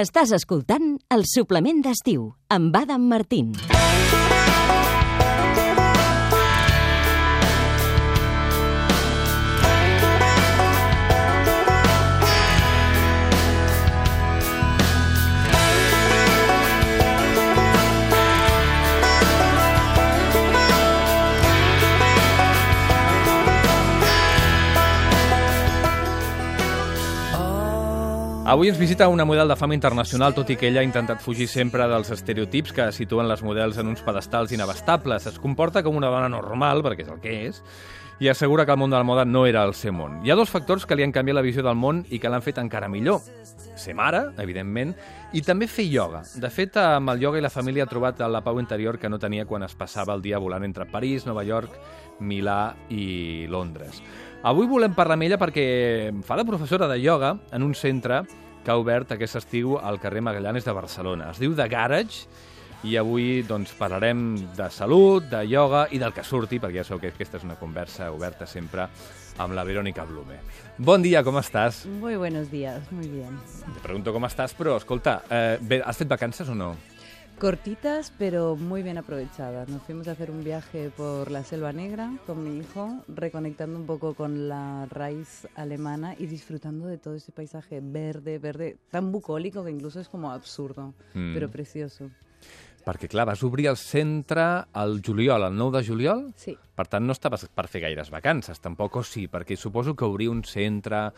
Estàs escoltant el suplement d'estiu amb Adam Martín. Avui ens visita una model de fama internacional, tot i que ella ha intentat fugir sempre dels estereotips que situen les models en uns pedestals inabastables. Es comporta com una dona normal, perquè és el que és, i assegura que el món de la moda no era el seu món. Hi ha dos factors que li han canviat la visió del món i que l'han fet encara millor. Ser mare, evidentment, i també fer ioga. De fet, amb el ioga i la família ha trobat la pau interior que no tenia quan es passava el dia volant entre París, Nova York, Milà i Londres. Avui volem parlar amb ella perquè fa de professora de ioga en un centre que ha obert aquest estiu al carrer Magallanes de Barcelona. Es diu The Garage i avui doncs, parlarem de salut, de ioga i del que surti, perquè ja sabeu que aquesta és una conversa oberta sempre amb la Verònica Blume. Bon dia, com estàs? Muy buenos días, muy bien. Te pregunto com estàs, però escolta, eh, bé, has fet vacances o no? Cortitas, pero muy bien aprovechadas. Nos fuimos a hacer un viaje por la Selva Negra con mi hijo, reconectando un poco con la raíz alemana y disfrutando de todo ese paisaje verde, verde, tan bucólico que incluso es como absurdo, Mm. pero precioso. Perquè, clar, vas obrir el centre al juliol, el 9 de juliol? Sí. Per tant, no estaves per fer gaires vacances, tampoc o sí, perquè suposo que obrir un centre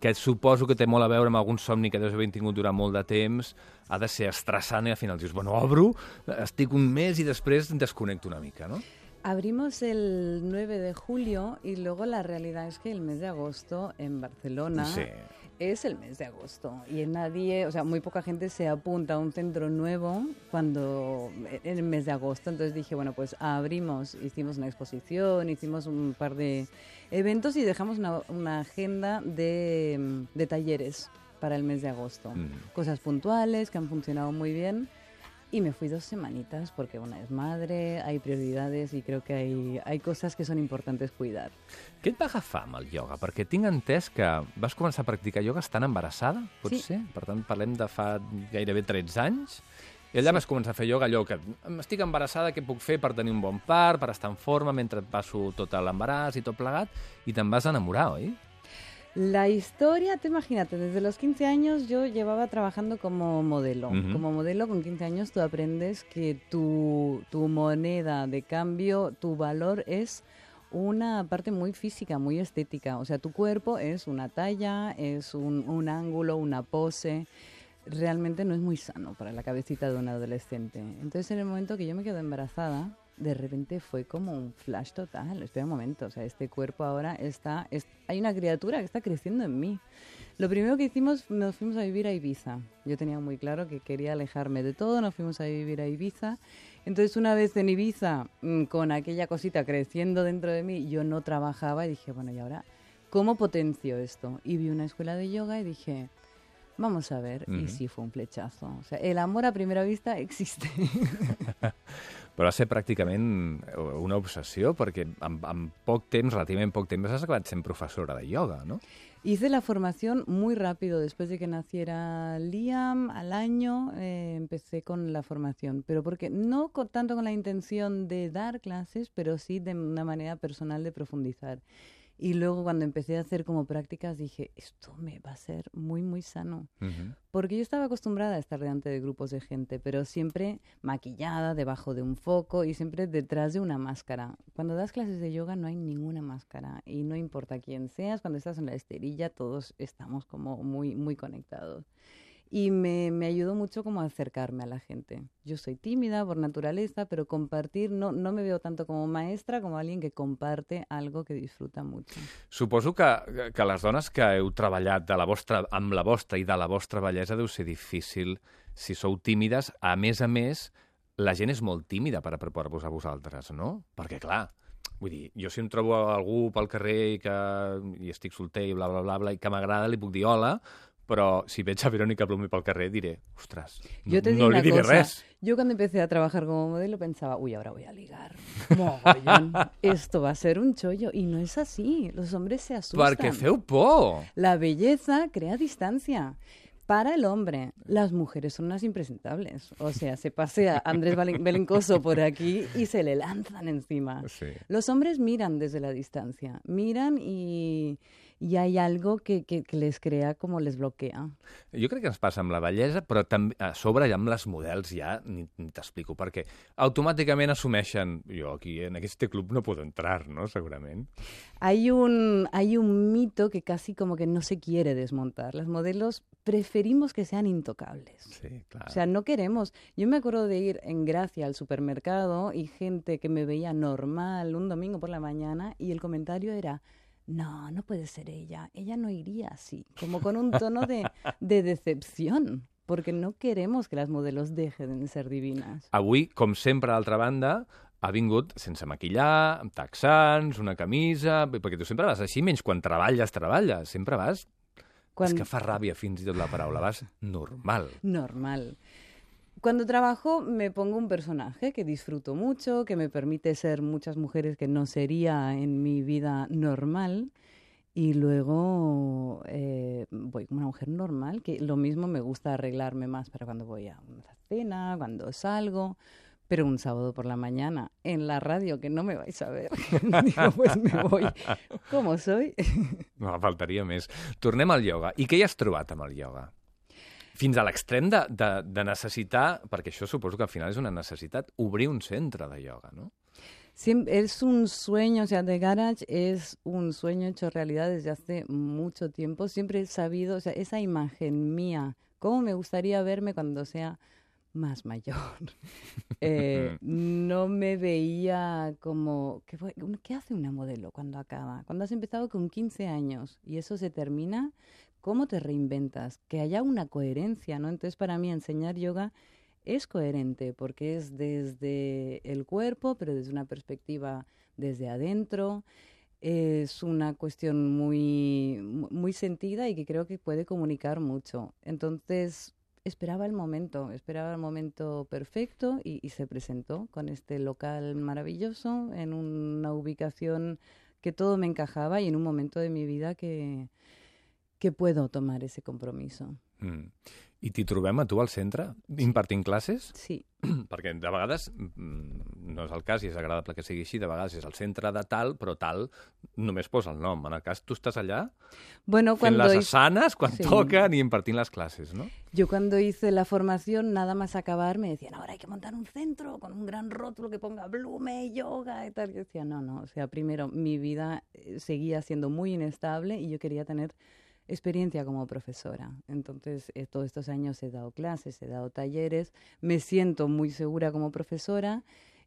que suposo que té molt a veure amb algun somni que deus haver tingut durant molt de temps, ha de ser estressant i al final dius, bueno, obro, estic un mes i després desconnecto una mica, no? Abrimos el 9 de julio y luego la realidad es que el mes de agosto en Barcelona Sí. Es el mes de agosto y nadie, o sea, muy poca gente se apunta a un centro nuevo cuando en el mes de agosto. Entonces dije, bueno, pues abrimos, hicimos una exposición, hicimos un par de eventos y dejamos una, una agenda de, de talleres para el mes de agosto. Mm. Cosas puntuales que han funcionado muy bien. Y me fui dos semanitas porque una es madre, hay prioridades y creo que hay, hay cosas que son importantes cuidar. Què et va agafar amb el ioga? Perquè tinc entès que vas començar a practicar ioga estant embarassada, pot Sí. ser? Per tant, parlem de fa gairebé 13 anys. I allà vas començar a fer ioga, allò que estic embarassada, què puc fer per tenir un bon part, per estar en forma mentre passo tot l'embaràs i tot plegat, i te'n vas enamorar, oi? La historia, te imagínate, desde los 15 años yo llevaba trabajando como modelo. Como modelo con 15 años tú aprendes que tu, tu moneda de cambio, tu valor es una parte muy física, muy estética. O sea, tu cuerpo es una talla, es un, un ángulo, una pose. Realmente no es muy sano para la cabecita de un adolescente. Entonces en el momento que yo me quedo embarazada, de repente fue como un flash total. Espera un momento, o sea, este cuerpo ahora está, es- hay una criatura que está creciendo en mí. Lo primero que hicimos, nos fuimos a vivir a Ibiza. Yo tenía muy claro que quería alejarme de todo, nos fuimos a vivir a Ibiza. Entonces, una vez en Ibiza, mm, con aquella cosita creciendo dentro de mí, yo no trabajaba y dije, bueno, ¿y ahora cómo potencio esto? Y vi una escuela de yoga y dije, vamos a ver, Ujú. y sí fue un flechazo. O sea, el amor a primera vista existe. Però va ser pràcticament una obsessió, perquè en, en poc temps, relativament poc temps, has acabat sent professora de ioga, no? Hice la formación muy rápido después de que naciera Liam, al año eh, empecé con la formación, pero porque no con- tanto con la intención de dar clases, pero sí de una manera personal de profundizar. Y luego cuando empecé a hacer como prácticas dije, esto me va a ser muy, muy sano. Porque yo estaba acostumbrada a estar delante de grupos de gente, pero siempre maquillada, debajo de un foco y siempre detrás de una máscara. Cuando das clases de yoga no hay ninguna máscara y no importa quién seas, cuando estás en la esterilla todos estamos como muy, muy conectados. Y me, me ayudó mucho como a acercarme a la gente. Yo soy tímida por naturaleza, pero compartir, no, no me veo tanto como maestra como alguien que comparte algo que disfruta mucho. Suposo que, que les dones que heu treballat de la vostra, amb la vostra i de la vostra bellesa deu ser difícil si sou tímides. A més a més, la gent és molt tímida per apropar-vos a vosaltres, no? Perquè, clar, vull dir, jo si em trobo algú pel carrer i, que, i estic solter i bla, bla, bla, bla i que m'agrada, li puc dir hola, però si veig a Verònica Blume pel carrer diré, ostres, no, Yo te digo no li diré cosa, res. Yo cuando empecé a trabajar como modelo pensaba, uy, ahora voy a ligar. Mogollón. Esto va a ser un chollo. Y no es así. Los hombres se asustan. Perquè feu por. La belleza crea distancia. Para el hombre, las mujeres son unas impresentables. O sea, se pasea Andrés Belencoso por aquí y se le lanzan encima. Sí. Los hombres miran desde la distancia, miran y, y hay algo que, que, que les crea como les bloquea. Jo crec que ens passa amb la bellesa, però també a sobre ja amb les models ja ni, ni t'explico, perquè automàticament assumeixen jo aquí en aquest club no puedo entrar, no? Segurament. Hay un, hay un mito que casi como que no se quiere desmontar. Las modelos preferimos que sean intocables. Sí, clar. O sea, no queremos. Yo me acuerdo de ir en Gracia al supermercado y gente que me veía normal un domingo por la mañana y el comentario era, no, no puede ser ella, ella no iría así, como con un tono de, de decepción, porque no queremos que las modelos dejen de ser divinas. Avui, com sempre, d'altra banda, ha vingut sense maquillar, amb texans, una camisa... Perquè tu sempre vas així, menys quan treballes, treballes. Sempre vas... Quan- És que fa ràbia fins i tot la paraula. Vas normal. Normal. Cuando trabajo me pongo un personaje que disfruto mucho, que me permite ser muchas mujeres que no sería en mi vida normal. Y luego eh, voy como una mujer normal, que lo mismo me gusta arreglarme más para cuando voy a una cena, cuando salgo. Pero un sábado por la mañana en la radio, que no me vais a ver, pues me voy. ¿Cómo soy? No, faltaria més. Tornem al ioga. I què hi has trobat amb? Fins a l'extrem de, de, de necessitar, perquè això suposo que al final és una necessitat, obrir un centre de ioga, no? Siem- es un sueño, o sea, The Garage es un sueño hecho realidad desde hace mucho tiempo. Siempre he sabido, o sea, esa imagen mía, cómo me gustaría verme cuando sea más mayor. Eh, no me veía como, ¿qué, fue? ¿qué hace una modelo cuando acaba? Cuando has empezado con 15 años y eso se termina, ¿cómo te reinventas? Que haya una coherencia, ¿no? Entonces, para mí, enseñar yoga es coherente porque es desde el cuerpo, pero desde una perspectiva desde adentro. Es una cuestión muy, mu- muy sentida y que creo que puede comunicar mucho. Entonces, esperaba el momento, esperaba el momento perfecto y, y se presentó con este local maravilloso en una ubicación que todo me encajaba y en un momento de mi vida que, que puedo tomar ese compromiso. Mm. I t'hi trobem a tu al centre, impartint classes? Sí. perquè de vegades, mm, no és el cas i és agradable que sigui així, de vegades és el centre de tal, però tal només posa el nom. En el cas, tu estàs allà Bueno, fent cuando hice- asanes quan Sí. toquen i impartint les classes, no? Yo cuando hice la formación, nada más acabar, me decían, ahora hay que montar un centro con un gran rótulo que ponga Blume, yoga y tal. Yo decía, no, no, o sea, primero, mi vida eh, seguía siendo muy inestable y yo quería tener experiencia como profesora. Entonces, eh, todos estos años he dado clases, he dado talleres, me siento muy segura como profesora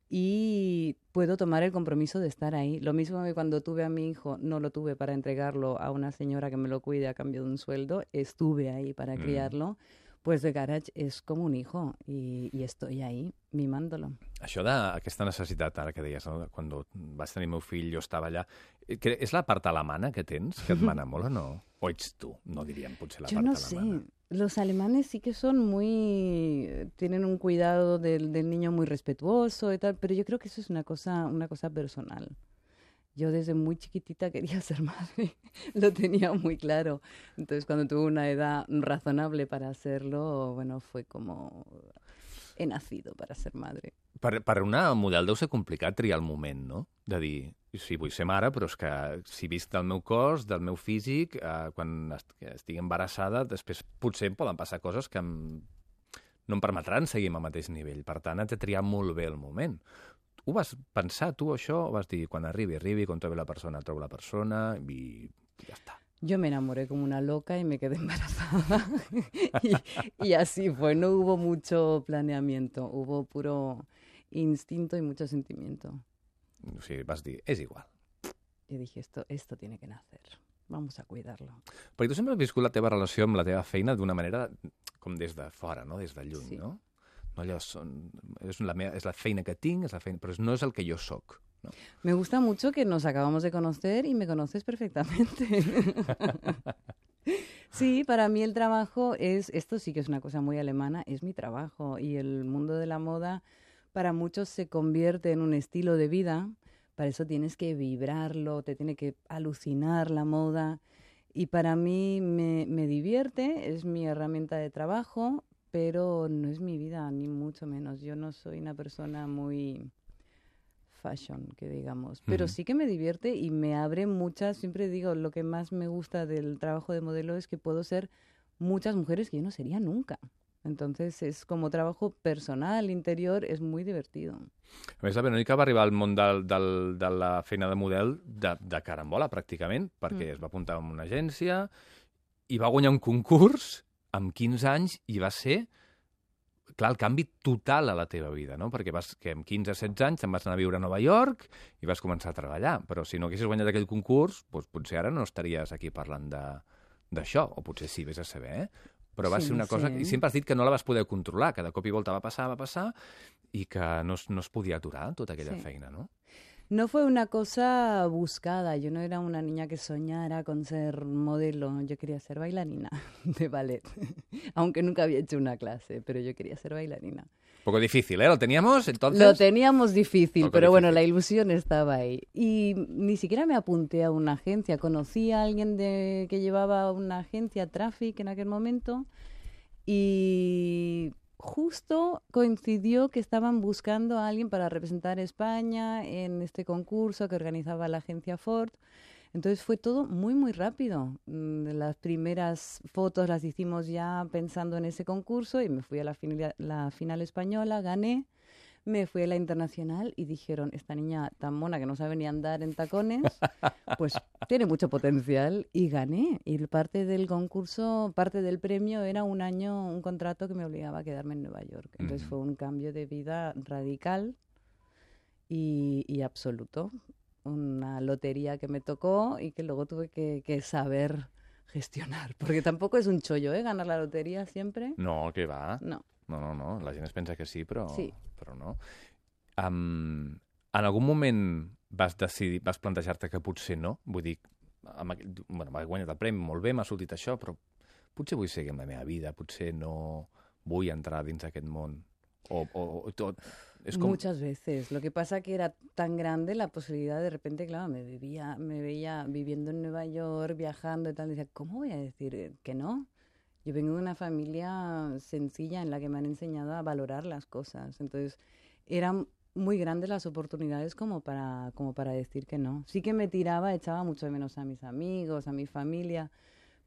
y puedo tomar el compromiso de estar ahí. Lo mismo que cuando tuve a mi hijo, no lo tuve para entregarlo a una señora que me lo cuide a cambio de un sueldo, estuve ahí para Mm. criarlo. Pues The Garage es como un hijo y, y estoy ahí mimándolo. Això d'aquesta necessitat, ara que deies, no? quan vas tenir meu fill, jo estava allà, eh, que és la part alemana que tens, que et mana molt o no? O ets tu? No diríem potser la Yo part no sé. alemana. Los alemanes sí que son muy, tienen un cuidado del, del niño muy respetuoso y tal, pero yo creo que eso es una cosa, una cosa personal. Yo desde muy chiquitita quería ser madre, lo tenía muy claro. Entonces cuando tuve una edad razonable para hacerlo, bueno, fue como he nacido para ser madre. Per, per una model deu ser complicat triar el moment, no? De dir, sí, vull ser mare, però és que si visc del meu cos, del meu físic, eh, quan est que estigui embarassada, després potser em poden passar coses que em, no em permetran seguir al mateix nivell. Per tant, haig de triar molt bé el moment. Ho vas pensar, tu, això? O vas dir, quan arribi, arribi, quan trobi la persona, trobo la persona, i ja està. Yo me enamoré como una loca y me quedé embarazada. y, y así fue, no hubo mucho planeamiento, hubo puro instinto y mucho sentimiento. Sigui, vas dir, és igual. Y dije, esto, esto tiene que nacer, vamos a cuidarlo. Perquè tu sempre has viscut la teva relació amb la teva feina d'una manera com des de fora, no? des de lluny, Sí. no? No allò són, és, la meva, és la feina que tinc, és la feina, no és el que jo sóc. No? Me gusta mucho que nos acabamos de conocer y me conoces perfectamente. sí, para mí el trabajo es, esto sí que es una cosa muy alemana, es mi trabajo y el mundo de la moda para muchos se convierte en un estilo de vida, para eso tienes que vibrarlo, te tiene que alucinar la moda Y para mí me, me divierte, es mi herramienta de trabajo, pero no es mi vida, ni mucho menos. Yo no soy una persona muy fashion, que digamos. Pero sí que me divierte y me abre muchas, siempre digo, lo que más me gusta del trabajo de modelo es que puedo ser muchas mujeres que yo no sería nunca. Entonces es como trabajo personal, interior, es muy divertido. A més, la Verònica va arribar al món del, del, de la feina de model de, de carambola, pràcticament, perquè Mm. es va apuntar en una agència i va guanyar un concurs amb 15 anys i va ser, clar, el canvi total a la teva vida, no? Perquè vas, que amb 15 o 16 anys te'n vas anar a viure a Nova York i vas començar a treballar. Però si no haguessis guanyat aquell concurs, doncs potser ara no estaries aquí parlant d'això, o potser sí, vés a saber, eh? Però va Sí, ser una cosa... sí. I sempre has dit que no la vas poder controlar, que de cop i volta va passar, va passar, i que no no es podia aturar tota aquella Sí. feina, no? No fue una cosa buscada, yo no era una niña que soñara con ser modelo, yo quería ser bailarina de ballet, aunque nunca había hecho una clase, pero yo quería ser bailarina. Un poco difícil, ¿eh? ¿Lo teníamos entonces? Lo teníamos difícil, Poco pero bueno, la ilusión estaba ahí. Y ni siquiera me apunté a una agencia. Conocí a alguien de, que llevaba una agencia, Traffic, en aquel momento. Y justo coincidió que estaban buscando a alguien para representar a España en este concurso que organizaba la agencia Ford. Entonces fue todo muy, muy rápido. Mm, Las primeras fotos las hicimos ya pensando en ese concurso y me fui a la, finali- la final española, gané. Me fui a la internacional y dijeron, esta niña tan mona que no sabe ni andar en tacones, pues tiene mucho potencial y gané. Y parte del concurso, parte del premio era un año, un contrato que me obligaba a quedarme en Nueva York. Entonces fue un cambio de vida radical y, y absoluto. Una lotería que me tocó y que luego tuve que, que saber gestionar. Porque tampoco es un chollo, ¿eh? Ganar la lotería siempre. No, que va. No. No, no, no. La gent es pensa que sí, però, Sí. però no. Um, en algun moment vas decidir, vas plantejar-te que potser no? Vull dir, amb, aquell- bueno, m'ha guanyat el premi, molt bé, m'ha sortit això, però potser vull seguir amb la meva vida, potser no vull entrar dins aquest món. O, o, o tot... És com... Muchas veces. Lo que pasa que era tan grande la posibilidad, de repente, claro, me vivía, me veía viviendo en Nueva York, viajando y tal, y decía, ¿cómo voy a decir que no? Yo vengo de una familia sencilla en la que me han enseñado a valorar las cosas. Entonces, eran muy grandes las oportunidades como para, como para decir que no. Sí que me tiraba, echaba mucho de menos a mis amigos, a mi familia,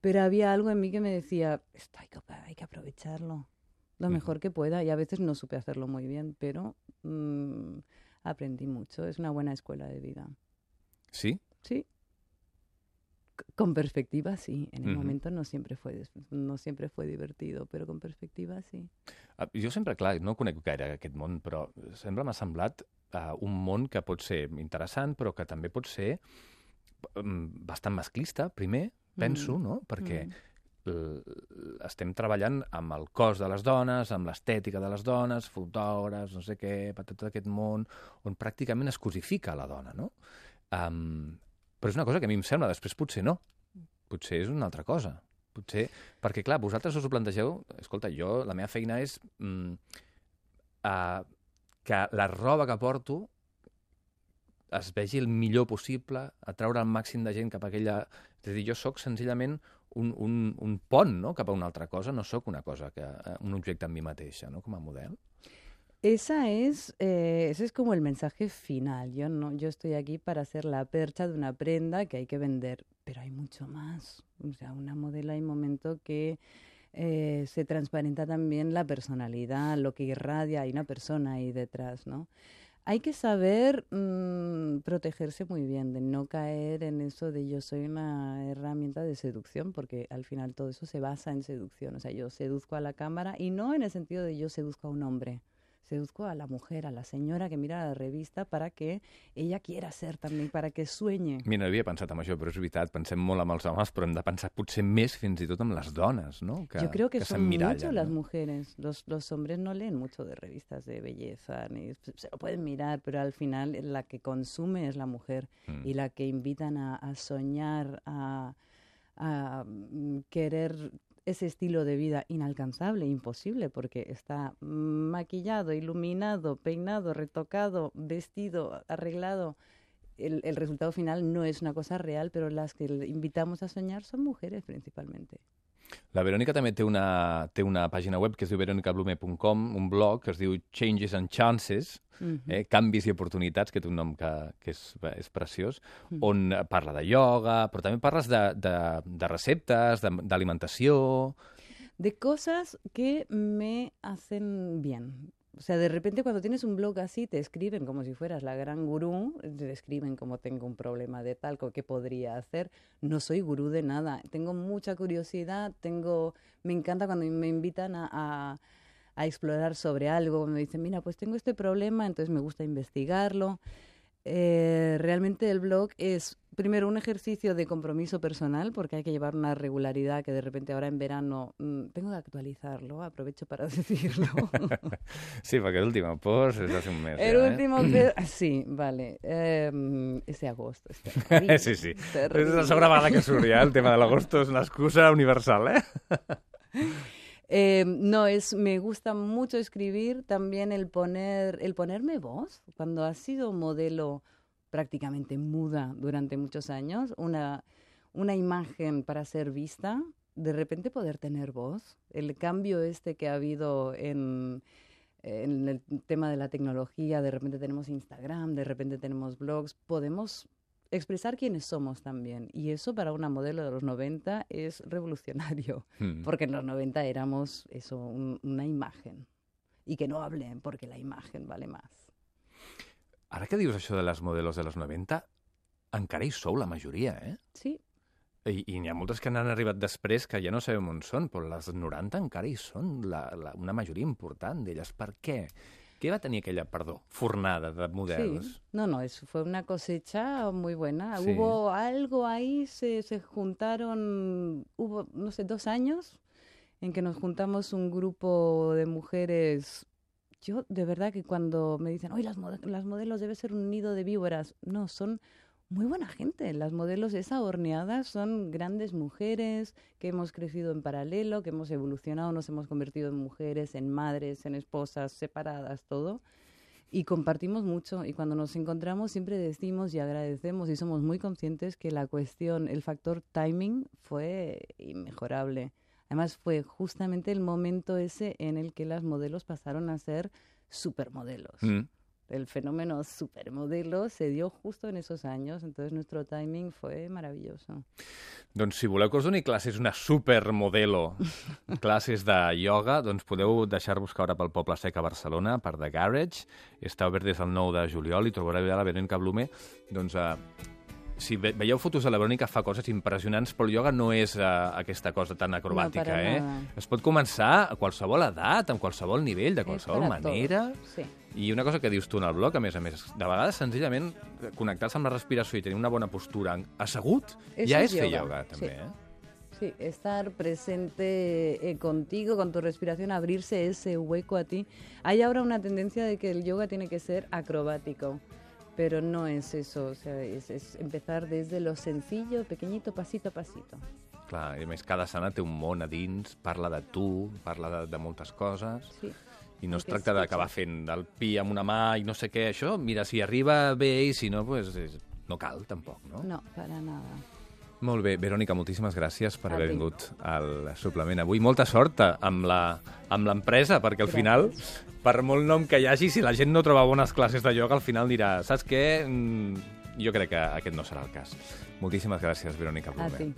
pero había algo en mí que me decía, esto hay que, hay que aprovecharlo lo mejor que pueda y a veces no supe hacerlo muy bien, pero mm, aprendí mucho. Es una buena escuela de vida. Sí? Sí. Con perspectiva, sí. En el Ujú. momento no siempre fue no siempre fue divertido, pero con perspectiva, sí. Ah, Jo sempre, clar, no conec gaire aquest món, però sempre m'ha semblat uh, un món que pot ser interessant, però que també pot ser um, bastant masclista, primer, penso, Mm. no? Perquè Mm. estem treballant amb el cos de les dones, amb l'estètica de les dones, fotògrafs, no sé què, per tot aquest món, on pràcticament es cosifica la dona, no? Um, però és una cosa que a mi em sembla, després potser no. Potser és una altra cosa. Potser... Perquè, clar, vosaltres us ho plantegeu... Escolta, jo, la meva feina és mm, uh, que la roba que porto es vegi el millor possible, atraure el màxim de gent cap a aquella... És a dir, jo sóc senzillament un, un, un pont no? cap a una altra cosa, no sóc una cosa, que, eh, un objecte en mi mateixa, no? com a model. Esa es, eh, ese es como el mensaje final. Yo no, yo estoy aquí para ser la percha de una prenda que hay que vender, pero hay mucho más. O sea, una modelo hay momento que eh, se transparenta también la personalidad, lo que irradia, hay una persona ahí detrás, ¿no? Hay que saber mm, protegerse muy bien, de no caer en eso de yo soy una herramienta de seducción, porque al final todo eso se basa en seducción. O sea, yo seduzco a la cámara y no en el sentido de yo seduzco a un hombre, seduzco a la mujer, a la señora que mira la revista para que ella quiera ser también, para que sueñe. Mira, no havia pensat en això, però és veritat, pensem molt amb els homes, però hem de pensar potser més fins i tot amb les dones, no? Que, Yo creo que, son mucho las mujeres. Los, los hombres no leen mucho de revistas de belleza, ni se se lo pueden mirar, pero al final la que consume es la mujer Mm. y la que invitan a, a soñar, a, a, mm, querer ese estilo de vida inalcanzable, imposible, porque está maquillado, iluminado, peinado, retocado, vestido, arreglado. el, el resultado final no es una cosa real, pero las que invitamos a soñar son mujeres principalmente. La Verònica també té una, té una pàgina web que es diu veronicablume.com, un blog que es diu Changes and Chances, Mhm. eh, canvis i oportunitats, que té un nom que, que és, és preciós, Mm. on eh, parla de ioga, però també parles de, de, de receptes, de- d'alimentació... de cosas que me hacen bien. O sea, de repente cuando tienes un blog así, te escriben como si fueras la gran gurú, te escriben como tengo un problema de tal, qué podría hacer. No soy gurú de nada, tengo mucha curiosidad, tengo, me encanta cuando me invitan a, a, a explorar sobre algo, me dicen, mira, pues tengo este problema, entonces me gusta investigarlo. Eh, realmente el blog es primero un ejercicio de compromiso personal porque hay que llevar una regularidad que de repente ahora en verano mm, tengo que actualizarlo, aprovecho para decirlo. Sí, perquè l'últim post és hace un mes. el ja, último que... Sí, vale. Eh, ese agosto. es terrible, Eh? Sí, sí. És la que surt ja. El tema de l'agosto és una excusa universal, eh? Eh, no, es, me gusta mucho escribir, también el poner, el ponerme voz. Cuando has sido modelo prácticamente muda durante muchos años, una, una imagen para ser vista, de repente poder tener voz. El cambio este que ha habido en, en el tema de la tecnología, de repente tenemos Instagram, de repente tenemos blogs, podemos expresar quiénes somos también. Y eso para una modelo de los 90 es revolucionario. Mm. Porque en los 90 éramos eso, un- una imagen. Y que no hablen porque la imagen vale más. Ara que dius això de les modelos de los 90, encara hi sou la majoria, eh? Sí, I, i n'hi ha moltes que n'han arribat després que ja no sabem on són, però les 90 encara hi són, la, la, una majoria important d'elles. Per què? Què va tenir aquella, perdó, fornada de models? sí. No, no, eso fue una cosecha muy buena. Sí. Hubo algo ahí, se, se juntaron, hubo, no sé, dos años en que nos juntamos un grupo de mujeres. Yo, de verdad, que cuando me dicen, hoy las, las modelos debe ser un nido de víboras, no, son muy buena gente. Las modelos esa horneadas son grandes mujeres que hemos crecido en paralelo, que hemos evolucionado, nos hemos convertido en mujeres, en madres, en esposas, separadas, todo. Y compartimos mucho y cuando nos encontramos siempre decimos y agradecemos y somos muy conscientes que la cuestión, el factor timing fue inmejorable. Además fue justamente el momento ese en el que las modelos pasaron a ser supermodelos. Mm. El fenómeno supermodelo se dio justo en esos años, entonces nuestro timing fue maravilloso. Doncs si voleu que us doni classes una supermodelo, classes de ioga, doncs podeu deixar-vos caure pel Poble Sec a Barcelona, per The Garage. Està obert des del 9 de juliol i trobareu allà la Verónica Blume. Doncs eh, si ve veieu fotos de la Verónica fa coses impressionants, però el ioga no és eh, aquesta cosa tan acrobàtica, para eh? nada. Es pot començar a qualsevol edat, amb qualsevol nivell, de qualsevol manera. Sí. I una cosa que dius tu en el blog, a més a més, de vegades senzillament connectar-se amb la respiració i tenir una bona postura assegut Eso ja es és fer yoga, ioga, també, sí. eh? Sí, estar presente eh, contigo, con tu respiración, abrirse ese hueco a ti. Hay ahora una tendencia de que el yoga tiene que ser acrobático, pero no es eso, o sea, es, es empezar desde lo sencillo, pequeñito, pasito a pasito. Clar, i a més, cada sana té un món a dins, parla de tu, parla de, de moltes coses, Sí. i no es tracta d'acabar fent el pi amb una mà i no sé què, això, mira, si arriba bé i si no, pues, és, no cal, tampoc, no? No, para nada. Molt bé, Verònica, moltíssimes gràcies per A haver vingut al suplement avui. Molta sort amb l'empresa, perquè al final, per molt nom que hi hagi, si la gent no troba bones classes de ioga, al final dirà, saps què? Mm, jo crec que aquest no serà el cas. Moltíssimes gràcies, Verònica ti.